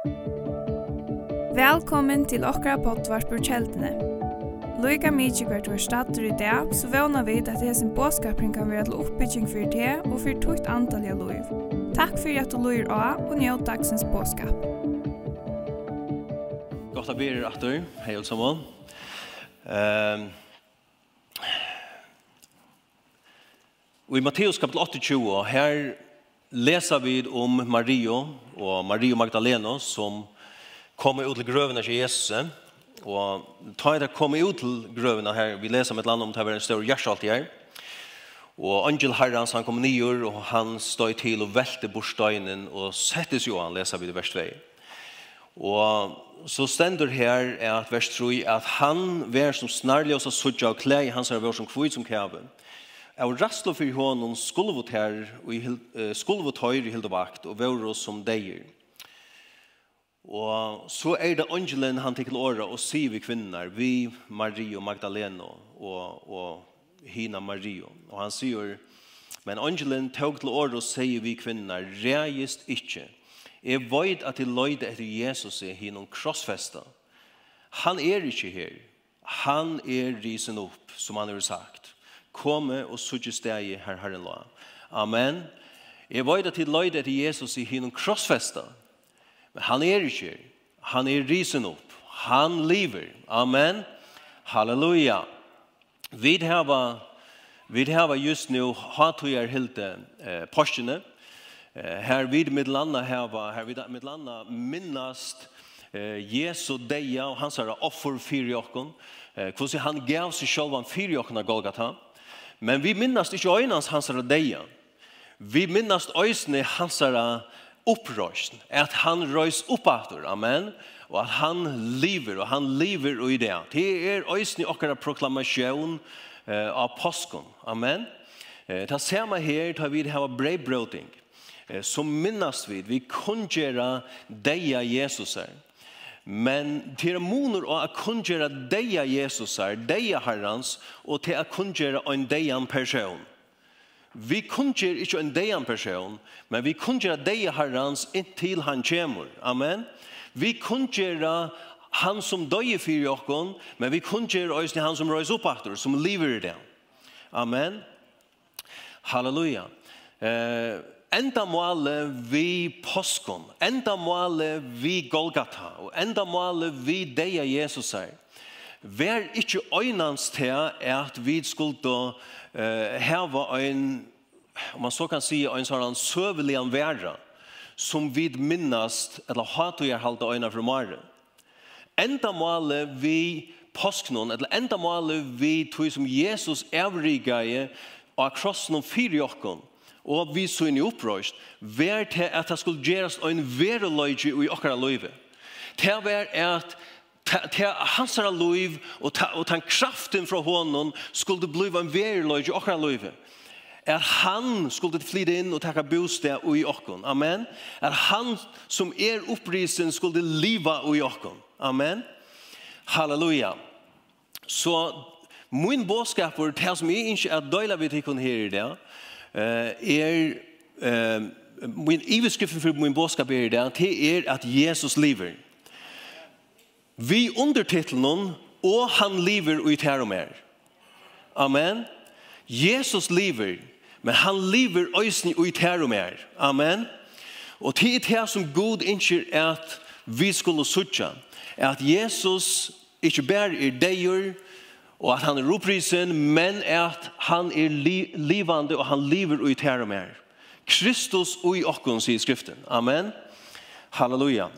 Velkommen til okra pottvarpur kjeldene. Loika mykje hvert var stater i dag, så vana vi at hesen båskapring kan være til oppbygging for det og for tukt antall av loiv. Takk for at du loir av og njød dagsens båskap. Godt av blir atter, hei alle sammen. Um, og i Matteus kapitel 28, her leser vi om Mario, og Maria Magdalena som kom ut til grøvene til Jesus. Og ta det kom ut til grøvene her, vi leser om et land om det var en større hjertalt her. Og Angel Herrens, han kom nyer, og han stod til og velte bortstøynen, og settes jo han, leser vi det vers 2. Og så stender her at vers 3, at han vær som snarlig og så suttje av klei, han ser vær som kvitt som kjave. Av rastlo fyrir honom skulvot her, skulvot høyr i hildovakt, og vore som deir. Og så er det angelen han til åra og sier vi kvinner, vi Marie og Magdalena og, og Hina Marie. Og han sier, men angelen tog til åra og sier vi kvinner, reist ikkje. Jeg vet at de løyde etter Jesus er hinnom krossfesta. Han er ikkje her. Han er risen opp, som han har sagt komme og suttje steg her herren la. Amen. Jeg var det til løyde til Jesus i hinnom krossfesta. Men han er ikke. Han er risen opp. Han lever. Amen. Halleluja. Vi har vi har just nu hatujar helt eh, postene. Eh, her vid med landa var her vid med landa minnast eh, Jesu deia og hans herre offer fyrir jokken. Eh, hvordan han gav seg sjølvan fyrir jokken av Golgata. Golgata Men vi minnast ikke øynans hansara deia. Vi minnast øysene hansara opprøysen. At han røys oppater, amen. Og at han lever, og han lever i det. Det er øysene okkara proklamasjon eh, av påsken, amen. Eh, ta sema her, ta vid hava breibrøting. Eh, så minnast vi, vi kunngjera deia Jesus her. Men til er moner og at kunngjøre deia Jesus her, deia herrans, og til å kunngjøre en deian person. Vi kunngjør ikke en deian person, men vi kunngjør deia herrans inntil han kommer. Amen. Vi kunngjør han som døye fyrir okkon, men vi kunngjør også han som røys oppaktor, som lever i det. Amen. Halleluja. Halleluja. Eh, enda måle vi påskon, enda måle vi Golgata, og enda måle vi deg av Jesus her, vær ikke øynans til at vi skulle uh, heve en, om man så kan si, en sånn søvelig anværa, som vi minnast, eller hat og jeg halte øyne fra Mare. Enda måle vi påsknon, eller enda måle vi tog som Jesus avrige av krossen om fire og vi så inn i opprøst, vær til at det skulle gjøres en vereløyge i okkara løyve. Det var at til hans her liv og, ta, og den kraften fra hånden skulle bli en vereløyge i okkara løyve. At han skulle flytte inn og takke bostad i okkon. Amen. At han som er opprisen skulle liva i okkon. Amen. Halleluja. Så min bådskap for det som jeg ikke er døyla vidt ikon her i det, er min iveskrift for min bådskap er det, det er at Jesus lever. Vi undertitlen og han lever ut her og mer. Amen. Jesus lever, men han lever øysen ut her og mer. Amen. Og det er det som god innskjer at vi skulle sutja, at Jesus ikke bare er deier, og at han er opprisen, men at han er li livande og han lever ut her og mer. Kristus og i okkon, sier skriften. Amen. Halleluja.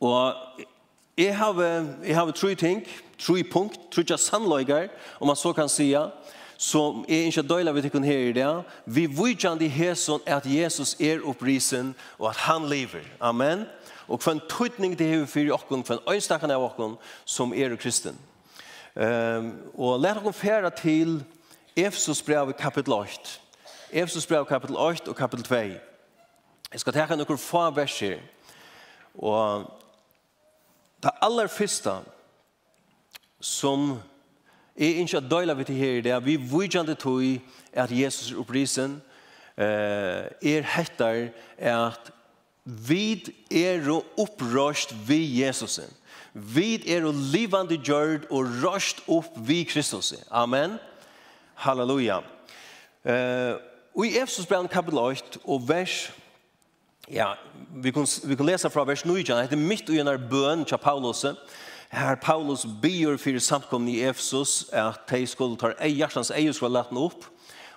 Og jeg har, jeg har tre ting, tre punkt, tre tja sannløyger, om man så kan sija, som er ikke døyler vi tikkun her i det. Vi vujtjan i hæson at Jesus er opprisen og at han lever. Amen. Og for en tøytning det hever fyrir okkon, for en øynstakan av okkon som er kristen. Um, og let oss fære til Efesus brev kapitel 8. Efesus brev kapitel 8 og kapitel 2. Jeg skal teka nokkur få verser. Og det aller første som er ikke har døyla vidt her, det er vi vujjande tog at Jesus er opprisen, er hettar at vi er opprøst vi Jesusen. Vi er jo livande gjørd og røst opp vi Kristus. Amen. Halleluja. Uh, og i Efsos brev kapitel 8 og vers Ja, vi kan vi kan lese fra vers 9. Det heter midt i en bøn til Paulus. Her Paulus byr for samkomne i Efsos at de skulle ta ei hjertens ej skulle lätta upp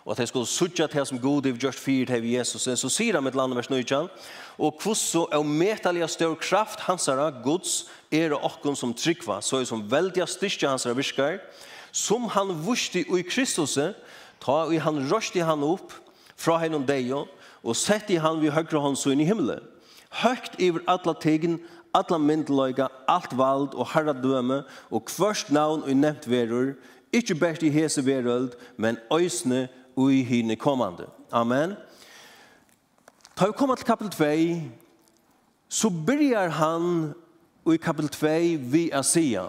og at de skulle sutja til som god i just fyrt hev Jesus, så sier han med landet vers 9, og kvosso er metalliga større kraft hansara, gods, er og okkon som tryggva, så er som veldiga hans hansara virkar, som han vusti i Kristus, ta i han røsti han opp fra hennom deg, og sett i han vi høyre hånd så inn i himmelen. Høgt iver atla tegen, atla myndeløyga, alt vald og herra døme, og kvørst navn og nevnt verur, ikkje best i hese verøld, men øysne ui hine kommande. Amen. Ta vi komma til kapitel 2, så byrjar han i kapitel 2 vi a sia.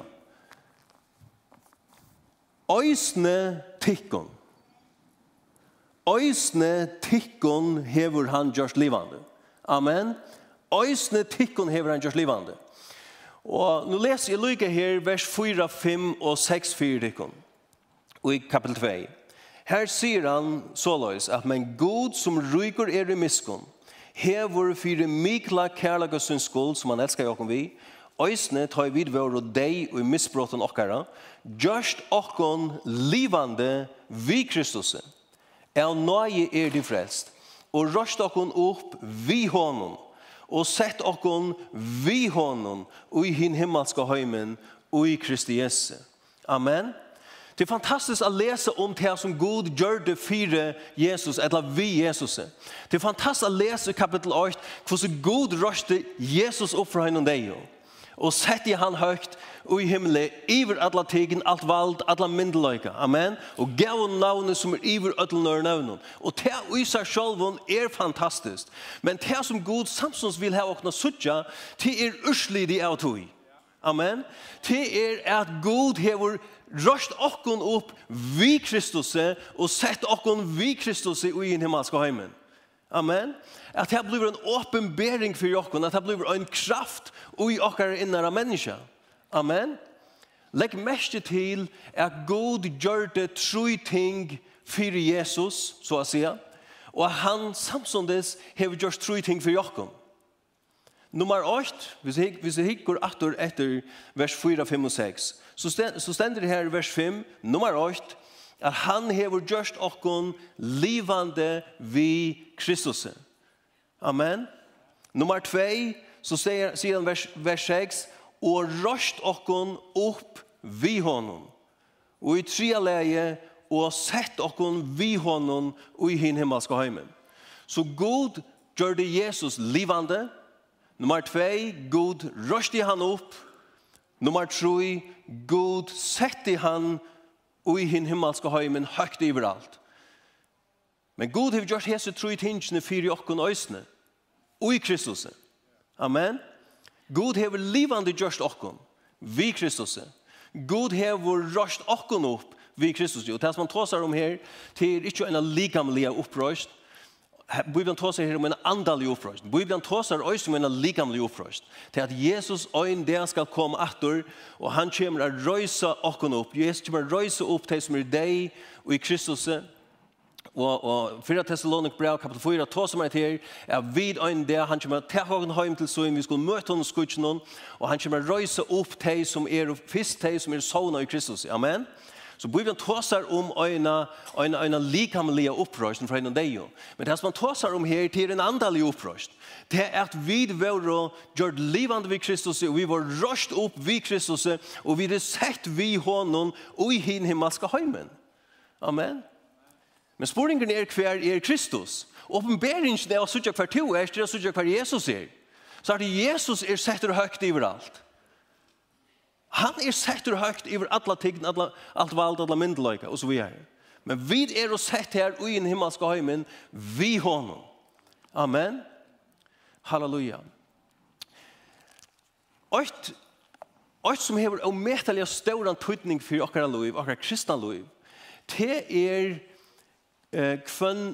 Øysne tikkon. Øysne tikkon hever han gjørst livande. Amen. Øysne tikkon hever han gjørst livande. Og nå leser jeg lykke her vers 4, 5 og 6, 4 tikkun. Og i kapitel 2. Her sier han såløys at men god som ryker er i miskunn, hever fyrir mikla kærlaga sin skuld som han elskar jokken vi, Øysne tar vid vår og deg og i misbrotten okkara, gjørst okkon livande vi Kristus. El nøye er de frelst, og røst okkon opp vi hånden, og sett okkon vi hånden, og i hin himmelska høymen, og i Kristi Jesu. Amen. Det er fantastisk å lese om det som Gud gjør det for Jesus, eller vi Jesus. Det er fantastisk å lese i kapittel 8, hvordan Gud røste Jesus opp fra henne og deg, og sette han høyt og i himmelen, iver alle tegen, alt vald, alle myndeløyke. Amen. Og gav henne navnet som er iver ødelnør navnet. Og det i seg selv er fantastisk. Men det som Gud samsons vil ha åkne suttja, det er urslidig av tog. Amen. Det er at Gud hever røst okkon opp vi Kristus og sett okkon vi Kristus i en himmelske heimen. Amen. At det blir en åpenbering for okkon, at det blir en kraft i okkar innara menneska. Amen. Legg mest til at Gud gjør det tru ting for Jesus, så å si, og han samsondes har gjort tru ting for okkon. Nummer 8, hvis jeg, hvis jeg hikker etter, etter vers 4, 5 og 6, så, stend, så stender det her i vers 5, nummer 8, at han hever gjørst okkon livande vi Kristus. Amen. Nummer 2, så sier, sier han vers, vers 6, og røst okkon opp vi honom. Og i tre leie, og sett okkon vi honom og i hin himmelska heimen. Så god gjør det Jesus livande, livande, Nummer 2, Gud røsti han opp. Nummer 3, Gud setti han ui hin himmelska heimen høgt overalt. Men Gud har gjort hese tru tingene fyri okkon øysene. Ui Kristus. Amen. Gud har livande gjort okkon. Vi Kristus. Gud har røst okkon opp vi Kristus. Og det som han tåsar om her, det er ikke en likamlige opprøst, Bibelen tåsar her om en andalig ofröst. Bibelen tåsar også om en likamlig ofröst. Til at Jesus øyn der skal komme atter, og han kommer å röjsa åkon upp. Jesus kommer å röjsa upp til som er deg og i Kristus. Og, og 4 Thessalonik brev kapitel 4 tåsar man her, er vid ögon der, han kommer att ta åkon hem till så vi ska møte honom skutsen og han kommer att röjsa upp till som er, först till som er såna i Kristus. Amen. Amen. Så Bibeln tåsar om øyna, øyna, øyna likamliga upprösten fra en dejo. Men det som man tåsar om her til en andalig uppröst, det er at vi var gjort livande vid Kristus og vi var röst opp vid Kristus og vi är sett vi honom och i hin himmelska heimen. Amen. Men sporingen er hver er Kristus. Åpenberingen er å sutja hver to er, det er å sutja hver Jesus er. Så att Jesus är sett högt alt. Han er settur högt över alla tign, alla, alt vald, alla myndeløyka, og så videre. Men vi er og sett her ui en himmelska höjmen, vi honom. Amen. Halleluja. Oit, oit som hever og metaliga stauran tøytning fyrir okkara liv, okkara kristna liv, te er eh, kvann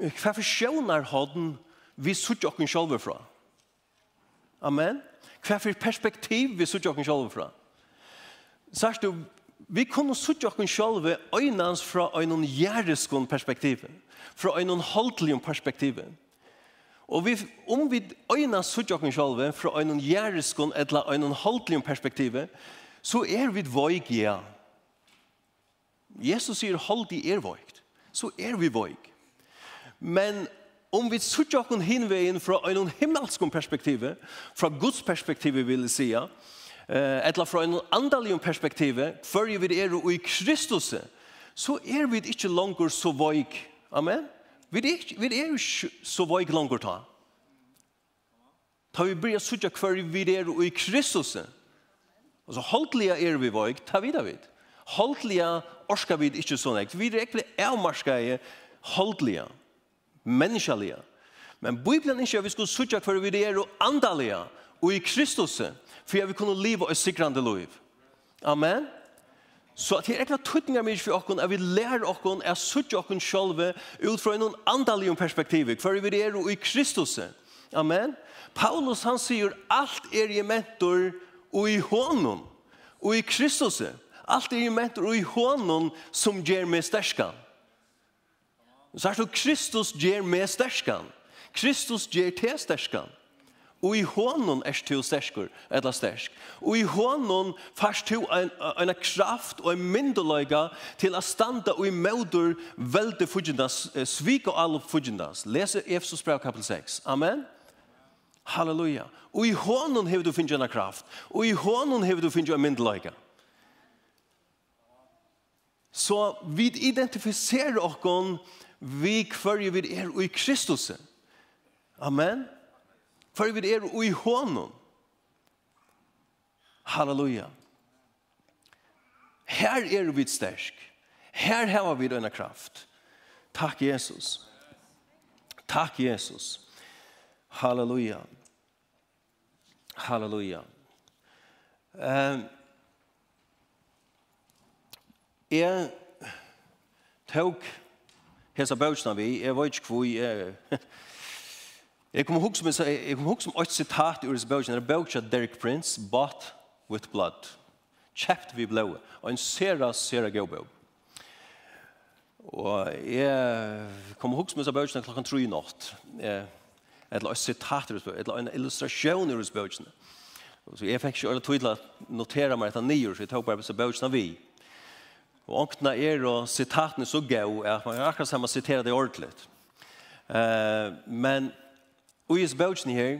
hva for sjøvnar hodden vi sutt okken sjolver fra. Amen. Amen hva for perspektiv vi sutt okken sjolv fra. Sørst du, vi kunne sutt okken sjolv øynans fra øynon jæriskon perspektiv, fra øynon holdelion perspektiv. Og vi, om vi øyna sutt okken sjolv fra øynon jæriskon eller øynon holdelion perspektiv, så er vi voik, ja. Jesus sier, hold i er voikt. Så er vi voik. Men om vi suttjer okken hinveien fra en himmelsk perspektiv, fra Guds perspektiv vil jeg si, etla fra ein andalium perspektiv, før vi er i Kristus, så er vi ikkje langur så veik. Amen? Vi er, ikkje, vi er ikke så veik langur ta. Ta vi blir suttja kvar vi er i Kristus. Altså, holdtlige er vi veik, ta vi da vidt. Holdtlige orskar vi ikke sånn. Vi er ekkje avmarska i holdtlige menneskelige. Men Bibelen ikke at vi skulle sutja for vi er andalige og i Kristus, for jeg vil kunne leve og sikrande liv. Amen. Så at det er ekkert tøtningar mye for okken, at vi lærer okken, at sutja okken sjolve ut fra en andalig perspektiv, for vi er i Kristus. Amen. Paulus han sier, alt er i mentor og i hånden, og i Kristus. Alt er i mentor og i hånden som gjør meg sterskan. Så er det Kristus ger med sterskan. Kristus ger til sterskan. Og i hånden er du sterskur, eller stersk. Og i hånden fast du en, en kraft og en myndeløyga til å standa og i møter velde fudgendas, svik og alle fudgendas. Leser Efesus brev kapitel 6. Amen. Halleluja. Og i hånden hever du finnet en kraft. Og i hånden hever du finnet en myndeløyga. Så vi identifiserer okkon vi kvørje vid er i Kristus. Amen. Kvørje vid er i honom. Halleluja. Her er vi stersk. Her har vi denne kraft. Takk, Jesus. Takk, Jesus. Halleluja. Halleluja. Ehm um, Jeg tok hesa bøkene vi, jeg vet ikke hvor jeg... Jeg kommer ihåg som, jeg kommer ihåg som et sitat ur disse bøkene, det er bøkene Derek Prince, Bought with Blood, kjept vi blå, og en sera, sera gøy bøk. Og jeg kommer ihåg som disse bøkene klokken 3 i natt, eller et sitat ur disse bøkene, eller en illustrasjon ur disse bøkene. Så jeg fikk ikke ordentlig tydelig å notera meg etter nye, så jeg tok bare disse bøkene vi. Og åkna er og sitatene så gau at man akkurat sammen sitere det ordentlig. Uh, men og i is bøtjen her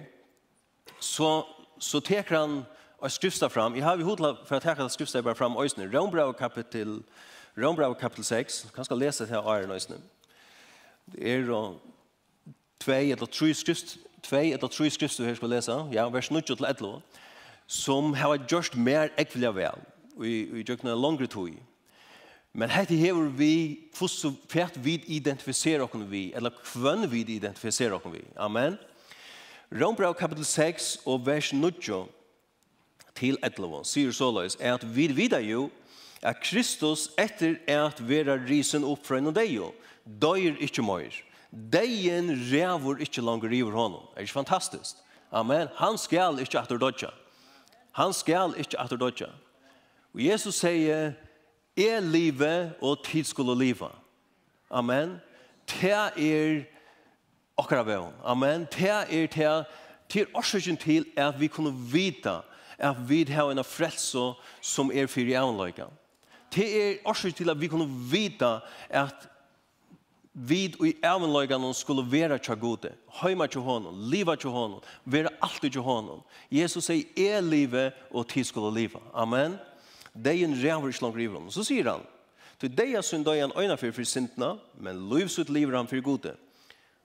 så, så teker han og skrifta fram. Jeg har vi hodet for å teke teka skrifta bare fram øysene. Rombrau kapitel, Rombrau kapitel 6. Kan skal lese det her æren øysene. Det er jo tvei eller tre skrift tvei eller tre skrift du her skal lese. Ja, vers 9 til 11 som har gjort mer ekvillig vel og i, i, i, i, i, i, i, Men hette hever vi, hvordan fært vi identifiserer okken vi, eller hvem vi identifiserer okken vi. Amen. Rombrau kapitel 6 og vers 9 til 11, sier såleis, er at vi vidar jo, at Kristus etter at vera risen opp fra en og deio, døyer ikkje møyr. Deien rævur ikkje langer i honom. Er ikkje fantastisk? Amen. Han skal ikkje atter dodja. Han skal ikkje atter dodja. Og Jesus sier, er livet og tid skulle liva. Amen. Det er akkurat veon. Amen. Det er det til årsøkken til at vi kunne vite at vi har en frelse som er fyrir jævnløyga. Det er årsøkken til at vi kunne vite at vi i jævnløyga skulle være tja gode. Høyma tja hånden, liva tja hånden, være alltid tja hånden. Jesus sier, er livet og tid skulle liva. Amen. Amen. Deien ræver ikke langt river Så sier han, til deia synd deia øyne for for men livsut liver han for gode.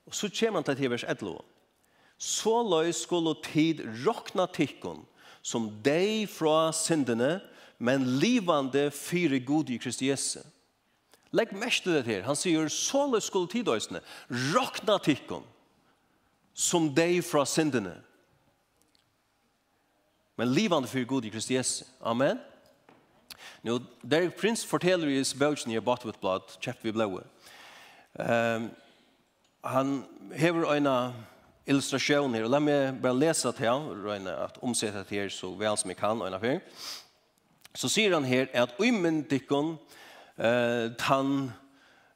Og så kommer han til til vers 11. Så løy skulle tid råkna tikkun, som dei fra syndene, men livande fyre god i Kristi Jesu. Legg mest til det her. Han sier, så løy skulle tid øysene, råkna tikkun, som dei fra syndene, men livande fyre god i Kristi Jesu. Amen. Nu, Derek Prince forteller i bøkken i Bought with Blood, kjeft vi blåe. Um, han hever øyne illustrasjoner, og la meg bare lese til han, røyne at omsette her så vel som jeg kan, øyne før. Så sier han her at umyndikken uh, tan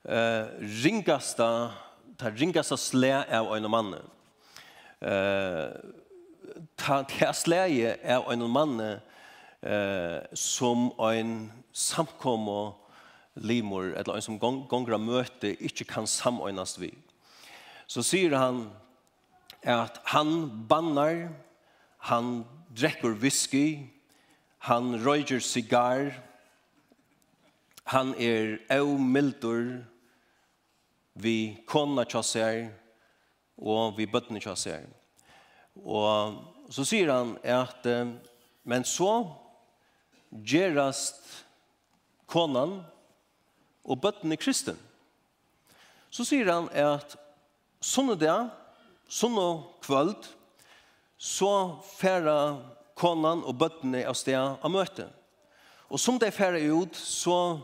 uh, ringasta, ta ringasta slæ av øyne mannen. Uh, ta, ta slæ av øyne mannen eh, som en samkomme limor, eller en som gonger møte, ikke kan samøynast vi. Så syr han at han bannar, han drekker whisky, han røyger sigar, han er au mildur vi kona tjasser og vi bøttene tjasser. Og så sier han at, men så gerast konan og bøtten i kristen. Så sier han at sånne dag, sånne kvöld, så færa konan og bøttene av sted av møte. Og som de færa ut, så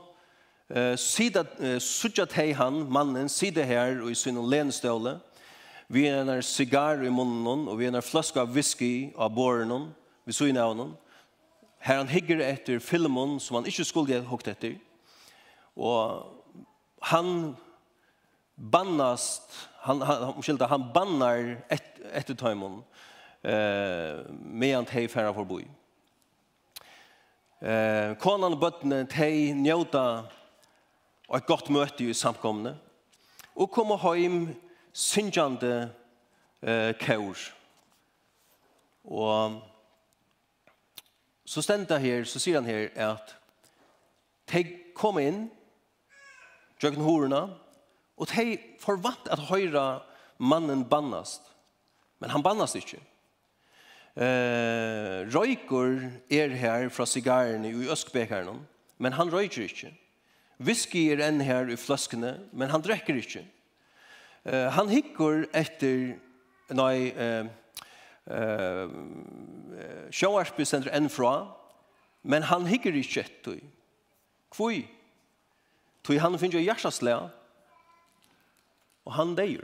uh, sida, uh, suttet hei han, mannen, sida her og i sin lenestøle, vi er en sigar i munnen, og vi er en flaske av whisky av båren, vi så i Her han higger etter filmen som han ikke skulle ha hukt etter. Og han bannast, han, han, skilda, han bannar et, etter timon eh, med han teg færa forboi. Eh, konan og bøttene teg njóta og et godt møte i samkomne og koma heim syngjande eh, kaur. Og så stenta här, så sier han här att de kom in djöken hororna och de förvatt att höra mannen bannast. Men han bannast ikke. Eh, røyker är här från cigaren i øskbekeren, men han røyker inte. Whisky er enn her i fløskene, men han drekker ikke. Eh, han hikker etter, nei, eh, eh sjåarsby sender enn fra, men han hikker ikke etter. Hvor? Tui han finner jo hjertaslega, og han deir.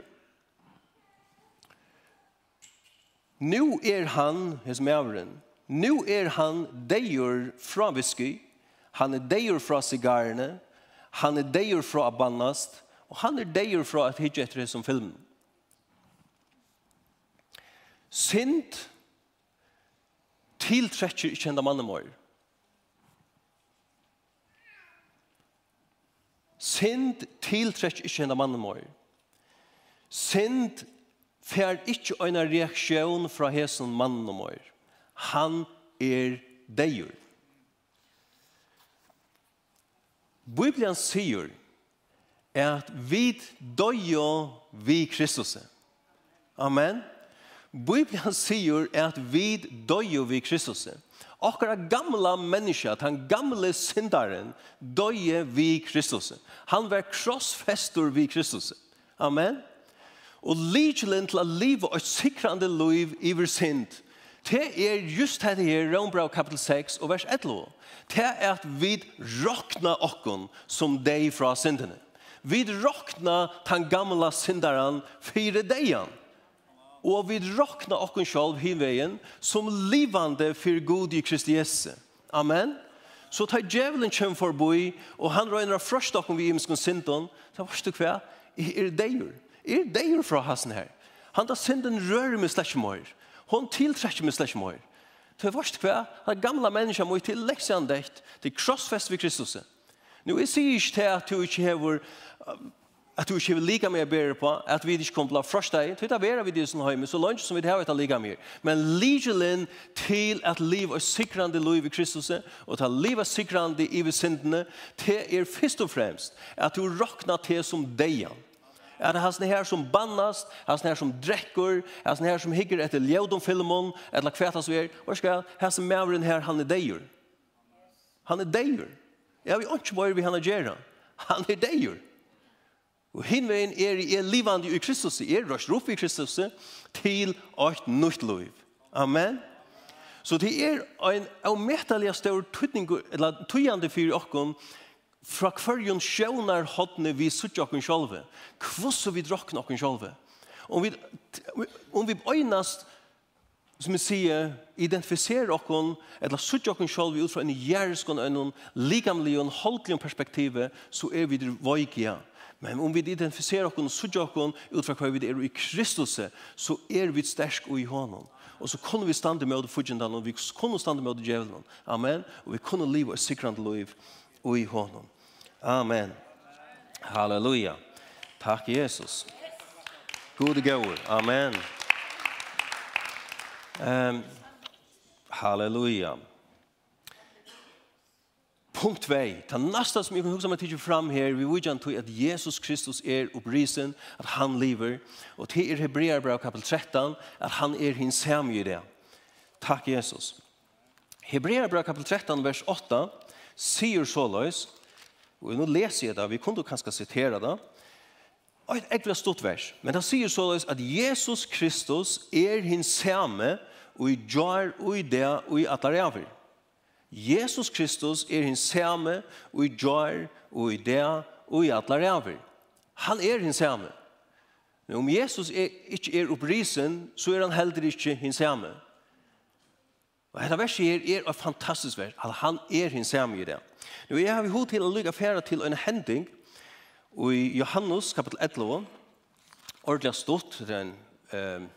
Nu er han, hos mævren, nu er han deir fra visky, han er deir fra sigarene, han er deir fra abannast, og han er deir fra at hitje etter det som filmen. Sint tiltrekker ikke enda mannen vår. Sint tiltrekker ikke enda mannen vår. Sint fer ikke en reaksjon fra hesen mannen vår. Han er deir. Bibelen sier at vi døyer vi Kristus. Amen. Amen. Bibelen sier at vi døyer vi Kristus. Akkurat gamla menneska, den gamle syndaren, døye vi Kristus. Han var krossfester vi Kristus. Amen. Og lidgjelen til å leve og sikrande liv iver synd. Det er just dette her, Rombrau kapitel 6 og vers 11. Det er at vi råkna okkon som deg fra syndene. Vi råkna den gamla syndaren fire dejan og vi råkna okken sjálv hinvegen som livande fyrir god i Kristi Jesu. Amen. Så tar djevelen kjem forboi, og han røyner frøst okken vi imskon sinton, så varst du hva? Er deir? Er deir fra hasen her? Han da synden rører med slett Hon tiltrekker med slett Det varst hva? Han gamla menneska må til leksandekt, til krossfest vid Kristus. Nu, jeg sier ikke til at du ikke hever at du ikke vil lika mer bedre på, at vi ikke kommer til å frøste deg, til å være ved disse høyme, så langt som vi har etter lika mer. Men ligelen til at liv er sikrande liv i Kristus, og til liv er sikrande i vi syndene, til er først og fremst at du råkner til som deian. At det er sånne her som bannast, det er her som drekker, det er her som hikker etter ljødom filmen, etter kvetas vi er, og skal, her som maveren her, han er deier. Han er deier. Jeg vil ikke bare vi han er gjerne. Han er deier. Og hinveien er, er livande i Kristus, er røst rop i Kristus, til eit nytt liv. Amen. Så det er en avmettelig større tøyning, eller tøyande for okkon, fra kvarjon sjøvnar hodne vi suttja okken sjolve. Kvoss vi drakna okken sjolve. Om vi, om vi øynast, som vi sier, identifiserer okkon, eller suttje okkon sjolve ut fra en jærskon, en likamlig og en holdelig perspektiv, så er vi vøygia Men om vi identifiserer oss og sudja oss ut fra hva vi er i Kristus, så er vi sterk og i hånden. Og så kunne vi stande med det fudgendan, og vi kunne stande med det djevelen. Amen. Og vi kunne leve et sikrande liv og i hånden. Amen. Halleluja. Takk, Jesus. Gode gaur. Amen. Um, Halleluja. Halleluja. Punkt 2. Det neste som jeg kan huske meg til fram her, vi vil gärna at Jesus Kristus er opprisen, at han lever. Og til er Hebreerbrev kapitel 13, at han er hins hem i det. Takk, Jesus. Hebreerbrev kapitel 13, vers 8, sier sålös, og nå leser jeg det, vi kunne kanskje sitere det, og et ekkert stort vers, men det sier sålös at Jesus Kristus er hins hemme, og i jar, og i det, og i atlarever. Jesus Kristus er hans samme og i djør og i det og i alle ræver. Han er hans samme. Men om Jesus er, ikke er opprisen, så er han heller ikke hans samme. Og dette verset her er et fantastisk vers, at han er hans samme i det. Nå jeg har vi hod til å lykke fære til en hending og i Johannes kapitel 11, ordentlig stått til en... um,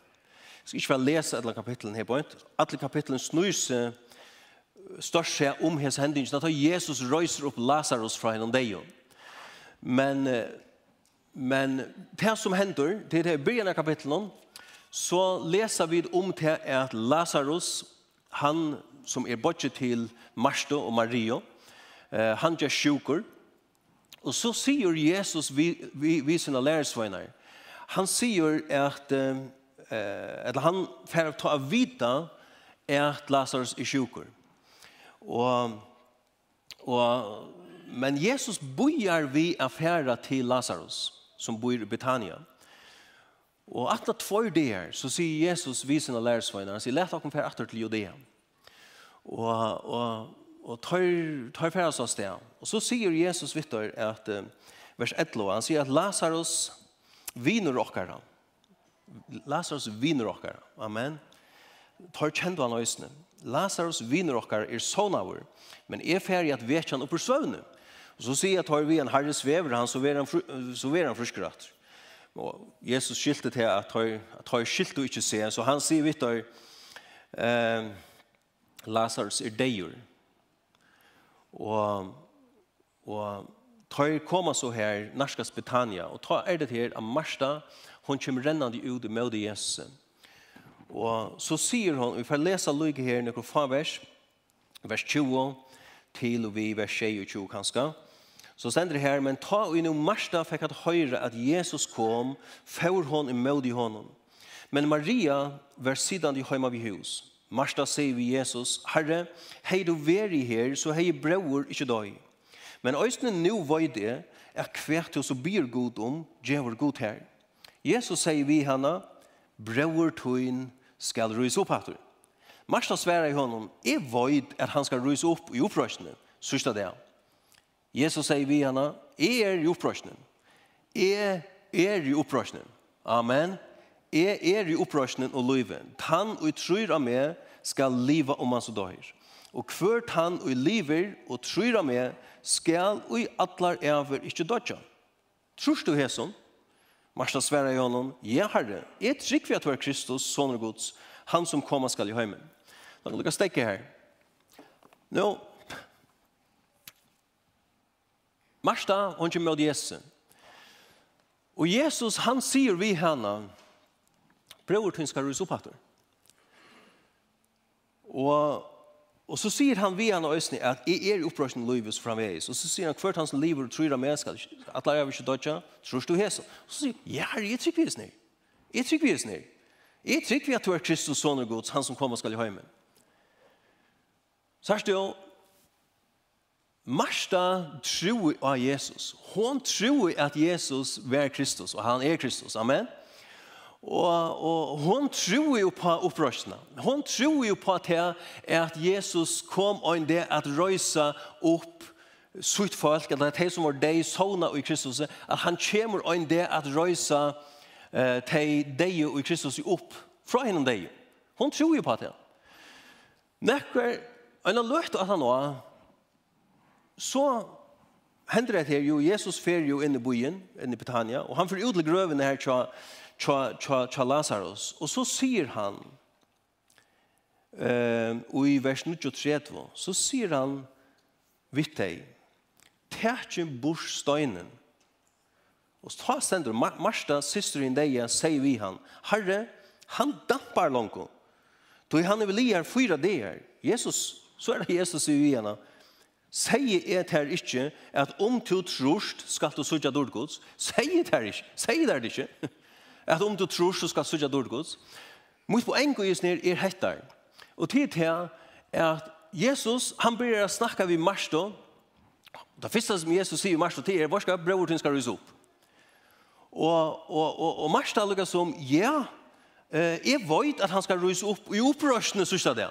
jeg skal ikke bare lese alle kapitlene her på en, alle kapitlene snur seg størst seg om hans hendingen, tar Jesus røyser opp Lazarus fra henne deg. Men, men det som hender, det er det i begynnelsen av kapitlet, så leser vi om til at Lazarus, han som er bortje til Marsto og Maria, han gjør sjuker, og så sier Jesus vi, vi, vi sine lærersveinar, han sier at, eller han får ta av vita at Lazarus er sjuker. Og, og, men Jesus bojar vi affæra til Lazarus, som bor i Betania. Og at det tvær der, så sier Jesus visen sine lærersvøyner, han sier, let dere fære atter til Judea. Og, og, og tar, tar fære oss av sted. Og så sier Jesus Vittor at, vers 11, han sier at Lazarus viner okkara. Lazarus viner okkara. Amen. Tar kjent han øsne. Lazarus viner okkar er sonavur, men er ferdig at vet han oppur svøvne. Og så sier jeg tar vi en herre svever han, så ver han, så ver han. Og Jesus skilte til at tar, at tar skilt og ikke se, så han sier vitt og eh, Lazarus er deir. Og, og tar koma så her, narskas Betania, og tar er det her av Marsta, hon kommer rennande ut i møte Jesus. Og så sier hon, vi får lese lykke her noen få vers, vers 20 til og vi vers 22 kanskje. Så stender det her, men ta og innom Marsta fikk at høyre at Jesus kom, for hon i mød i. Men Maria var sidan i høyma vi hus. Marsta sier vi Jesus, Herre, hei du veri her, så hei bror ikkje døy. Men òsne nu var det, er kvært hos og byr god om, djevor god her. Jesus sier vi henne, bror tøyn skal rys upp hattur. Marsta sværa i honom, er void at han skal rys upp i upprörsnen. sørsta det. Jesus sier vi hana, er i upprörsnen. er, er i upprörsnen. Amen. er, er i upprörsnen og löven. Han og tror av meg skal liva om han så døyr. Og hvert han og lever og tror av meg skal og i allar over inte dödja. Tror du hæsson? Marsta sværa i honom, ja herre, jag trygg vi at var Kristus, son gods, han som koma skal i heimen. Da kan du stekke her. Nå, Marsta, hon kommer med Jesus. Og Jesus, han sier vi henne, bror, hon skal rus upp här. Og, Og så sier han vi han øsne at jeg er i opprørsning livet framveis. Og så sier han hvert hans liv og tror med skal at lærer vi ikke dødja, tror du hesen? Og så sier han, ja, jeg trykker vi hesen her. Jeg trykker vi hesen. Jeg trykker vi at du er Kristus son og gods, han som kommer skal i heimen. Så du, Marsta tror av Jesus. Hon tror at Jesus er Kristus, og han er Kristus. Amen. Amen. Og, og hun tror jo på opprørsene. Hun tror jo på at, at Jesus kom og det at røyse opp sutt folk, at det er som var deg sånne i Kristus, at han kommer og det at røyse eh, de deg og Kristus opp fra henne deg. Hun tror jo på det. Nekker, en har løft at han var, så hender det her jo, Jesus fer jo inn i byen, inn i Britannia, og han får ut til grøvene her til tja, tja, tja Lazarus. Og så sier han, eh, og i vers 23, så sier han vitt deg, tætjen bors støynen. Og så stender, Mar Marsta, systeren deg, sier vi han, Herre, han dampar langt. Då han er vel i her fyra dager. Jesus, så er det Jesus i vi henne. Sier jeg til her ikke at om du trost skal du sutja dårgods. Sier det her ikke. Sier det her ikke. at om du tror så skal sudja dårgods. Mot poeng og just ned er hettar. Og tid her er at Jesus, han begynner å snakke vid Marsto. Det første som Jesus sier i Marsto til er, hvor skal brøvorden skal rysa opp? Og, og, og, og Marsto lukka som, ja, eh, jeg vet at han skal rysa opp i opprørsene, sørsta det.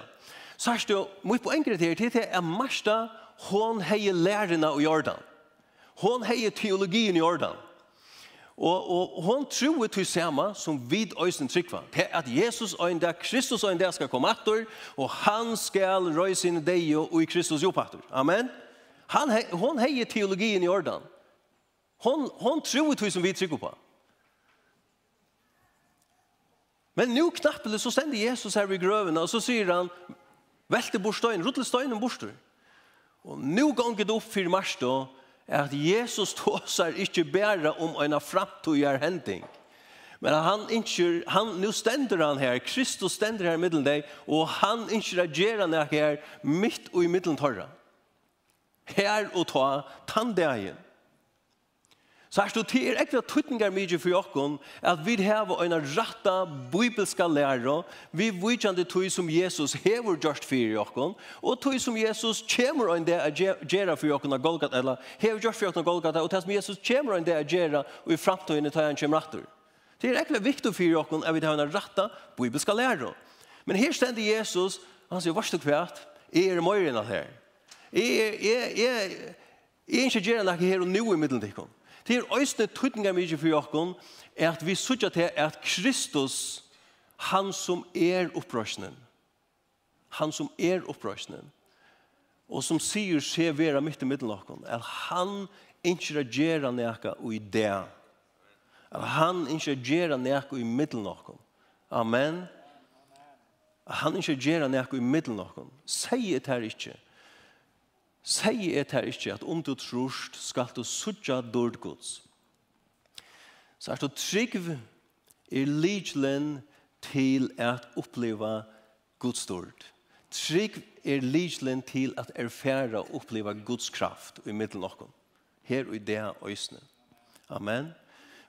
Sørsta, mot poeng er til er Marsto, hon heier lærerna i Jordan. Hon heier teologien i Jordan. Og, og hon tror til samme som vid øysen trykva. Det at Jesus øyn der, Kristus øyn der skal komme atter, og han skal røy sin deg og i Kristus jobb atter. Amen. Han, hon heier teologien i ordan. Hon, hon tror til som vi trykva på. Men nu knappelig så stender Jesus her i grøven, og så sier han, velte bortstøyen, ruttelstøyen bortstøyen. Og nu ganger det opp for Marstå, at Jesus tåsar ikkje bæra om eina framtøyar hending. Men han innskyr, han, nu stender han her, Kristus stender her i middelen deg, og han innskyr at han her midt og i middelen torra. Her og ta tandegjen. Så er det til ekve tøtninger mye for jokken, at vi har en rette bibelske lærere, vi vidtjende tøy som Jesus hever gjørst for jokken, og tøy som Jesus kommer en det å gjøre for jokken av Golgata, eller hever gjørst for jokken av Golgata, og tøy som Jesus kommer en det å gjøre, og i fremtiden tar han kommer etter. Det er ekve viktig for jokken at vi har en rette bibelske lærere. Men her stender Jesus, og han sier, varst du kvært, jeg er i morgen her. Jeg, er ikke jeg, jeg, jeg, jeg, jeg, jeg, jeg, Det er øyne tøytninger mye for jokken, er at vi sørger til at Kristus, han som er opprørsnen, han som er opprørsnen, og som sier se vera mitt i middelåkken, at han ikke reagerer nekka og i det, at han ikke reagerer nekka og i middelåkken. Amen. Amen han ikke gjør han noe i middelen av ham. Sier det her ikke sier jeg til ikke at om du trorst skal du sudja dård gods. Så er du trygg i ligelen til at oppleva Guds dård. Trygg er ligelen til at erfæra og oppleva Guds kraft i middelen okkom. Her og i det øysene. Amen.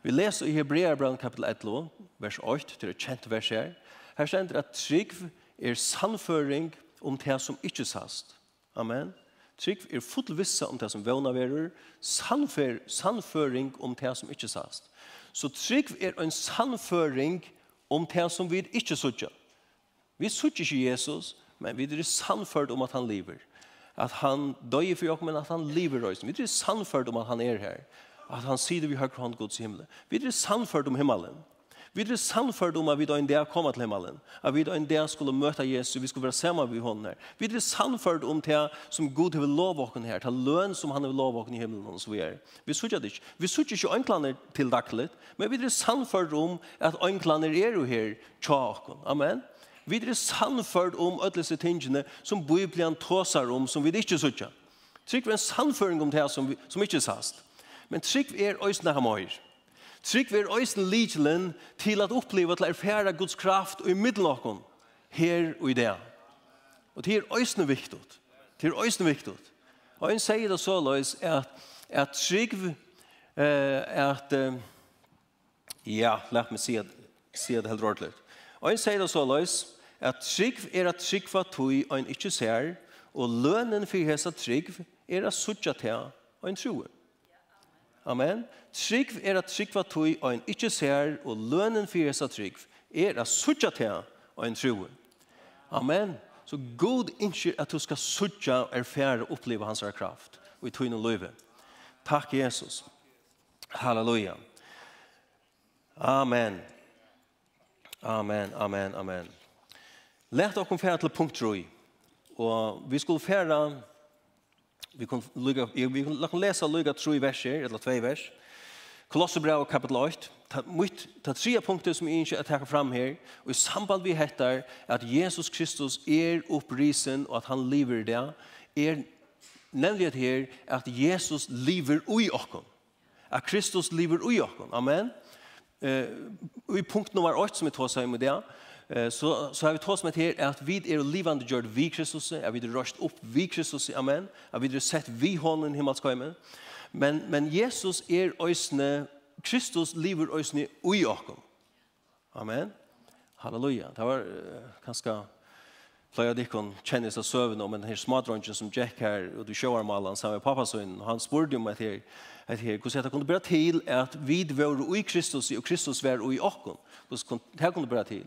Vi leser i Hebreabrand kapitel 11, vers 8, til et kjent vers her. Her stender at trygg er sannføring om det som ikke sast. Amen. Amen Trygg er full vissa om det som vana verur, sannfør, sannføring om det som ikkje sast. Så trygg er en sannføring om det som vi ikkje sutja. Vi sutja ikkje Jesus, men vi er sannført om at han lever. At han døy for jokk, men at han lever røysen. Vi er sannført om at han er her. At han sider vi høyre hånd gods himmel. Vi er sannført om himmelen. Vi er sannført om at vi da en dag kommer til himmelen. At vi da en dag skulle møte Jesus, vi skulle være sammen med hånden her. Vi er sannført om det som Gud har lov oss her, til løn som han har lov oss i himmelen og så er. Vi sier det ikke. Vi sier ikke ønklene til daglig, men vi er sannført om at ønklene er jo her, tja. Amen. Vi er sannført om ødelse tingene som Bibelen tåser om, som vi ikke sier. Trygg vi en sannføring om det som, vi, som ikke sast. Men trygg er øyne her med Trygg vi er øysen lidelen til at oppleve til erfæra Guds kraft og i middelnåkon her og i det. Og det er øysen viktig. Det er øysen viktig. Og en sier det så løs at, at trygg eh, at eh, ja, la meg si, at, si det helt rådlig. Og en sier det så løs at trygg er at trygg var tog og en ikke ser og lønnen for hese trygg er at suttja til og en troer. Amen. Trygg er at tryggva tog, og en ikke ser, og lønnen for hesa trygg er at sutja til og en tro. Amen. Så god innskir at du skal sutja og erfære og oppleve hans kraft og i tøyne løyve. Takk, Jesus. Halleluja. Amen. Amen, amen, amen. Lært dere fære til punkt 3. Og vi skulle fære Vi kan lukka, vi kan läsa lukka tro i verser, eller två vers. Kolosserbrev kapitel 8. Ta, mitt, ta tre punkter som jag inte att ta fram her, og i samband vi hettar at Jesus Kristus er upprisen og at han lever det. er nämligen her at Jesus lever i oss. at Kristus lever i oss. Amen. Eh, i punkt nummer 8 som vi tar sig med det så, så har vi tås med her at vi er livande gjort vi Kristus, at vi er røst opp vi Kristus, amen, at vi er sett vi hånden himmelskøyme. Men, men Jesus er øsne, Kristus lever øsne ui okkom. Amen. Halleluja. Det var uh, kanskje av Dickon kjennes av søvn om en her smadronjen som Jack her, og du sjåar malan sammen med pappasønnen, og han spurte om at her, at her, hvordan det kunne bæra til at vi var ui Kristus, og Kristus var ui okkom. Hvordan det kunne bæra til?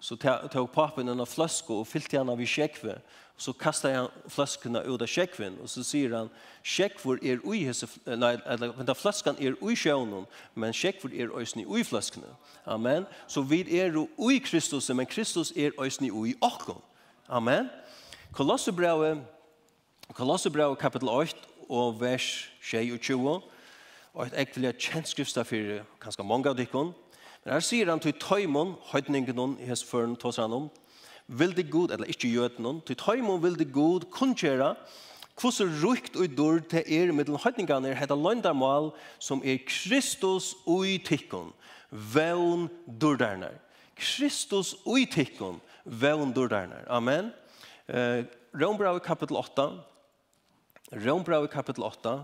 Så tog pappen en flaske og fyllte han av i sjekve. Og så kastet han flaskene ut av sjekven. Og så sier han, sjekver er ui hese, nei, vent, fløskan er ui sjøvnen, men sjekver er øysen i ui flaskene. Amen. Så vi er ui Kristus, men Kristus er øysen i ui okken. Amen. Kolossebrevet, Kolossebrevet kapitel 8 og vers 22, og et ekvelia kjentskriftstafyr, kanskje mange av dikken, Men her sier han til tøymon, høytningen noen hans føren, tås han om, vilde god, eller ikke gjøt noen, til tøymon vilde god kunngjera hvordan rukt og dår til er middelen høytningene er heter løndarmal som er Kristus og tikkon, vevn dårdarnar. Kristus og tikkon, vevn dårdarnar. Amen. Eh, Rombrau kapitel 8, Rombrau kapitel 8,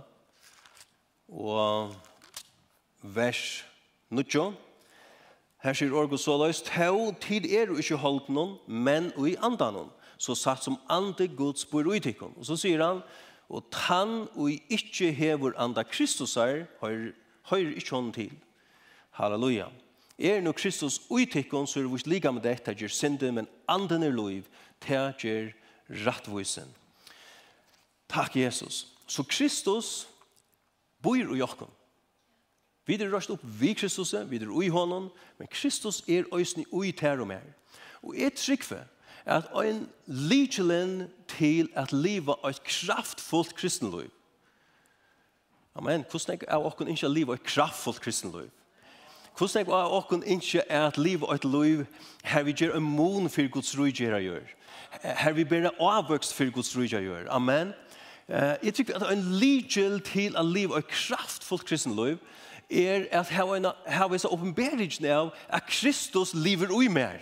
og vers 9, Her sier orgo så løs, «Tau tid er jo ikke holdt noen, men i andan noen, så satt som ande Guds bor ui tikkun». Og så sier han, «Og tann og ikke hever anda Kristus er, høyr, ikke hånden til». Halleluja. Er nu Kristus ui tikkun, så er vi liga med dette, gjør synder, men anden er lov, til gjør rattvisen. Takk, Jesus. Så Kristus bor i okkom. Vi er røst opp vi Kristus, vi er ui honom, men Kristus er øysni ui tær og mer. Og jeg trykve at ein lykjelen til at liva eit kraftfullt kristenløy. Amen, hvordan er det okken ikke liva eit kraftfullt kristenløy? Hvordan er det okken ikke at liva eit løy her vi gjør en mån for Guds rujgjera gjør. Her vi ber avvøkst for Guds rujgjera gjør. Amen. Jeg tykker at en lykjel til at liva et kraftfullt kristenliv er at hava så åpenbering av at Kristus lever ui mer.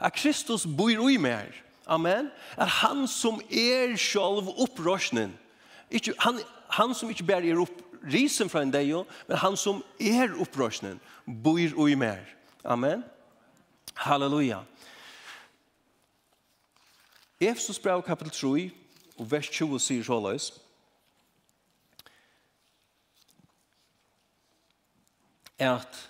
At Kristus bor ui mer. Amen. At han som er selv opprørsnen. Ikke, han, han som ikke bare er opp, risen fra en deg, men han som er opprørsnen, bor ui mer. Amen. Halleluja. Efesus brev kapitel 3, og vers 20 sier såleis. Amen. at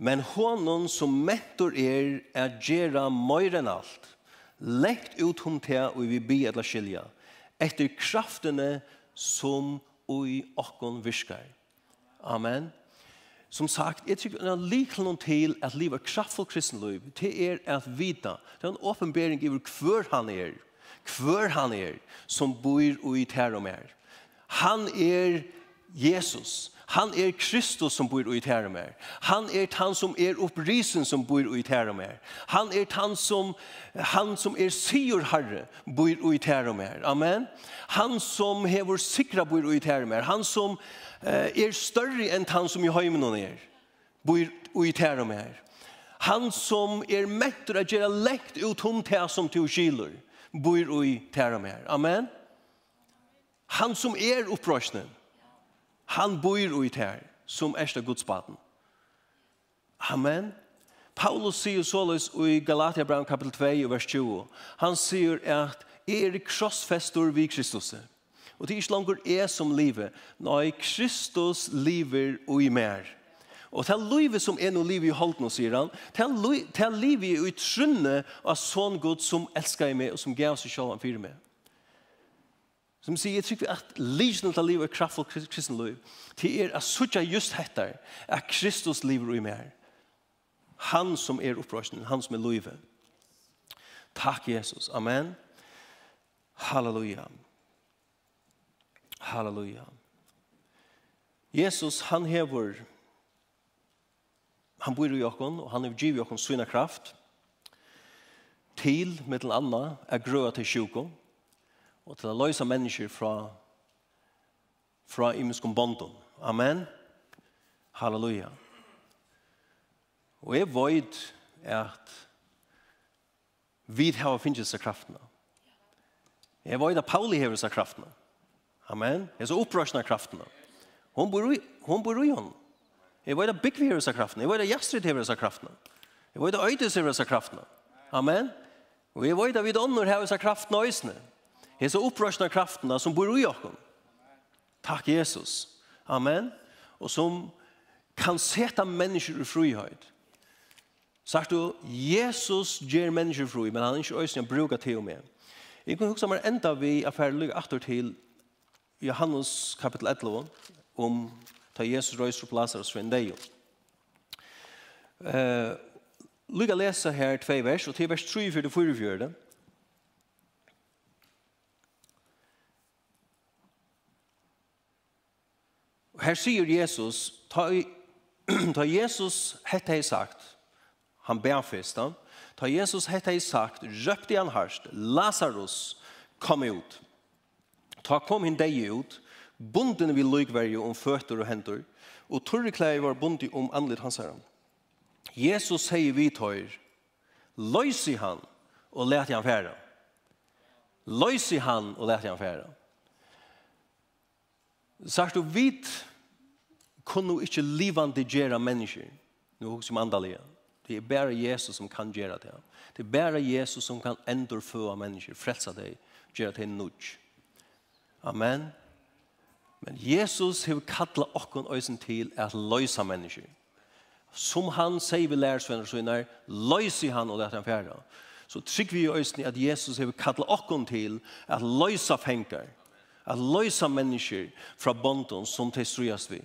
men honom som mentor er er gjerra møyr enn alt. lekt ut hon til og vi be etla skilja. Etter kraftene som ui okkon virkar. Amen. Som sagt, jeg tykker det er likelig noen til at livet er kraftfull kristenliv. til er at vita. Det er en åpenbering over hver han er. Hver han er som bor i ter og mer. Han er Jesus. Han er Kristus som bor i tæra mer. Han er han som er opprisen som bor i tæra mer. Han er han som, han som er sier herre bor i tæra mer. Amen. Han som hever sikra bor i tæra mer. Han som eh, er større enn han som i heimen og er bor i tæra mer. Han som er mettur at gjøre lekt ut om det som til skiler bor i tæra mer. Amen. Han som er opprøsnen Han bor ut her, som erste godsbaden. Amen. Paulus sier såleis i Galatia brann kapitel 2, vers 20. Han sier at er krossfestor vi Kristus. Og det er ikke langer er som livet. Nei, Kristus lever og i mer. Og det er livet som er noe liv i holden, sier han. Det er livet i trunne av sånn Gud som elsker meg og som gav seg selv han fyrer meg. Som sier, jeg tror at livsnå til livet er kraftfull kristen liv, til er at suttje just hettar, at Kristus lever i mer. Han som er opprøsningen, han som er livet. Takk, Jesus. Amen. Halleluja. Halleluja. Jesus, han hever, han bor i okkon, og han hever giv i syna kraft, til, mittel anna, er grøa til sjukken, og til å løse mennesker fra, fra imenskom bonden. Amen. Halleluja. Og jeg vet at vi har finnet seg kraftene. Jeg vet at Pauli har seg kraftene. Amen. Jeg er så opprørsende kraftene. Hon bor i, hon bor i hon. Jeg vet at Bygvi har seg kraftene. Jeg vet at Jastrid har seg kraftene. Jeg vet at Øydes har seg kraftene. Amen. Og jeg vet at vi donner har seg kraftene øyne. Hesa upprørsna kraftene som bor i oss. Takk Jesus. Amen. Og som kan seta mennesker i frihet. Sagt du, Jesus ger mennesker fri, men han er ikke øyne bruka til og med. Jeg kan huske meg enda vi affærlig atter til Johannes kapitel 11 om ta Jesus røyser på Lazarus for en dag. Uh, Lyga lesa her tvei vers, og til vers 3, 4, 4, 4, Og her sier Jesus, ta, ta Jesus hette jeg sagt, han ber fyrst da, ta Jesus hette jeg sagt, røpte han harst, Lazarus, kom ut. Ta kom hin deg ut, bunden vi lykverje om føtter og hendur, og torreklei var bundi om anlitt hans herren. Jesus sier vi tøyr, løysi han, og let han færa. Løysi han, og let han færa. Sagt du vit, kunne ikke livande gjøre mennesker, noe som andalige. Det er bare Jesus som kan gjøre det. Det er bare Jesus som kan endorføde mennesker, frelse deg, gjøre det nødt. Amen. Men Jesus har kallet åkken øysen til at løse mennesker. Som han sier vi lærersvenner så innar, løse han og lette han fjerde. Så trykker vi i øysen at Jesus har kallet åkken til at løse fengar, at løse mennesker fra bonden som tilstrøyes vi.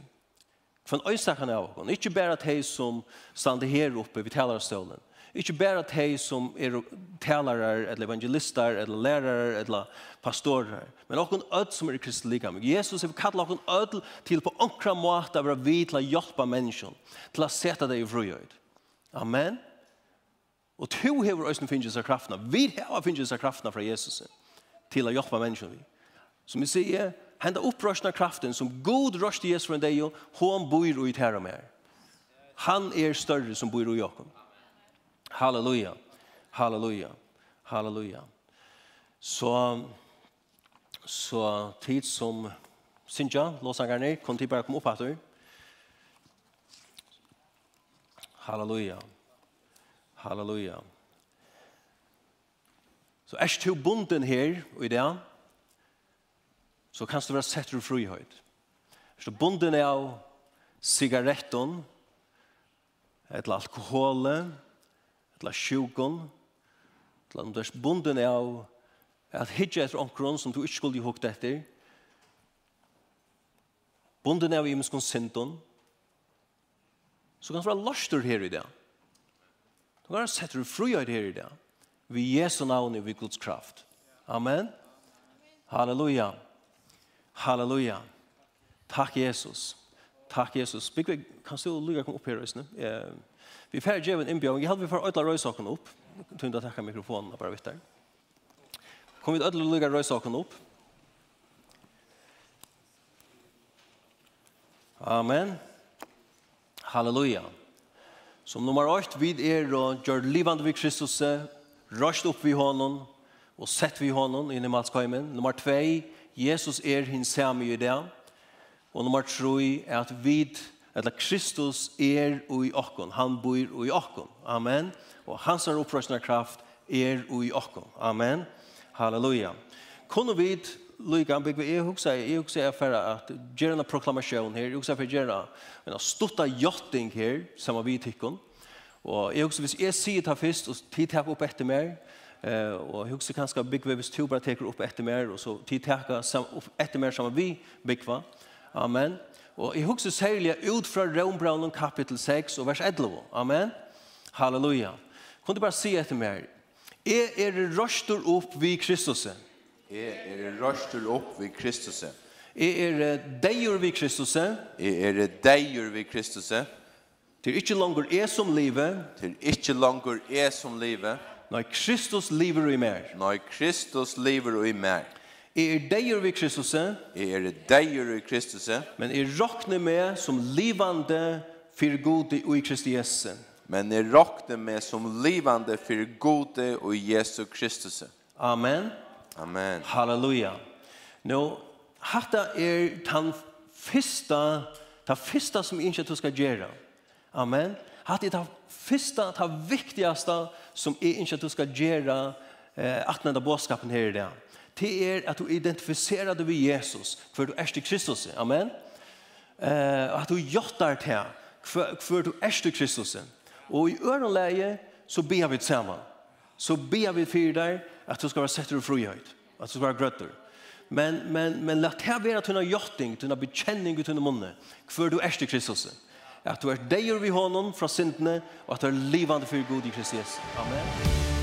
Från öjstakan av oss. Inte bara de som stannar här uppe vid talarstolen. Inte bara de som är talare, eller evangelister, eller lärare, eller pastorer. Men också öd som är kristna lika. Jesus har kallat oss öd till på onkra måta vara vid till att hjälpa människan. Till att sätta dig i fröjd. Amen. Och to hever öjsten finns i kraftna. Vi hever finns i kraftna från Jesus. Till att hjälpa människan. Som vi säger, Henda upprörsna kraften som god rörs i Jesu från dig och hon bor i här mer. Han är större som bor i Jakob. Halleluja. Halleluja. Halleluja. Så så tid som Sinja, låsangar ner, kom till bara kom upp här. Halleluja. Halleluja. Så är du bunden och i dag, så kan du være sett ur frihøyd. Så bonden er av sigaretten, eller alkoholen, eller sjukken, eller om du er bonden er av at hitje etter omkron som du ikke skulle hukte etter, bonden er av imenskon sinton, så kan du være lastur her i det. Du kan være sett ur frihøyd her i det. Vi Jesu navn i vi Guds kraft. Amen. Halleluja. Halleluja. Takk, Jesus. Takk, Jesus. Bygg, kan du lykke kom opp her, Øysene? Vi færre en innbjøring. Jeg hadde vi færre ødla røysaken opp. Tunde å takke mikrofonen bare vidt der. Kom vi ødla lykke røysaken opp. Amen. Halleluja. Som nummer 8, vi er og gjør livande vi Kristus, røst opp vi hånden, og sett vi hånden inn i malskøymen. Nummer 2, Jesus er hin samme i det. Og nummer tre er at vi, eller Kristus er i okkon. Han bor i okkon. Amen. Og hans er opprøsende kraft er i okkon. Amen. Halleluja. Kunne vi lykke, bygge jeg også, jeg også er for at gjerne proklamasjon her, jeg også er for gjerne en stutta jotting her, som vi tykker. Og jeg også, hvis jeg sier det først, og tid tar opp etter meg, Eh och hur så kanske Big Webs 2 bara tar upp efter mer och så tid tar efter mer som vi Big va. Amen. Och i hugsa sälja ut från Rombrand kapitel 6 och vers 11. Amen. Halleluja. Kunde bara se efter mer. Är er röstor upp vi Kristus. Är er röstor upp vi Kristus. Är er dejur vi Kristus. Är er dejur vi Kristus. Till inte longer är som lever. Till inte longer är som lever Nei, Kristus lever i mer. Nei, Kristus lever i mer. Jeg er deier ved Kristus. Jeg er deier i Kristus. Men jeg råkner med som livande for god i Kristi Jesu. Men jeg råkner med som livande for god i Jesu Kristus. Amen. Amen. Halleluja. Nå, hatta er den første, den første som ikke du skal gjøre. Amen. Hatta er den første, den viktigaste, den som er ikke at du skal gjøre eh, atnende bådskapen her i dag. Det er at du identifiserer deg med Jesus, for du er til Kristus. Amen. Eh, at du gjør til for, for du er til Kristus. Og i ørenleie så ber vi sammen. Så ber vi for deg at du skal være setter og frihøyt. At du skal være grøtter. Men, men, men la det være at hun har gjort ting, at hun har bekjenning ut under munnen, for du er til Kristus. Amen at du er deier vi honom fra syndene, og at du er livande for god i Kristus. Amen.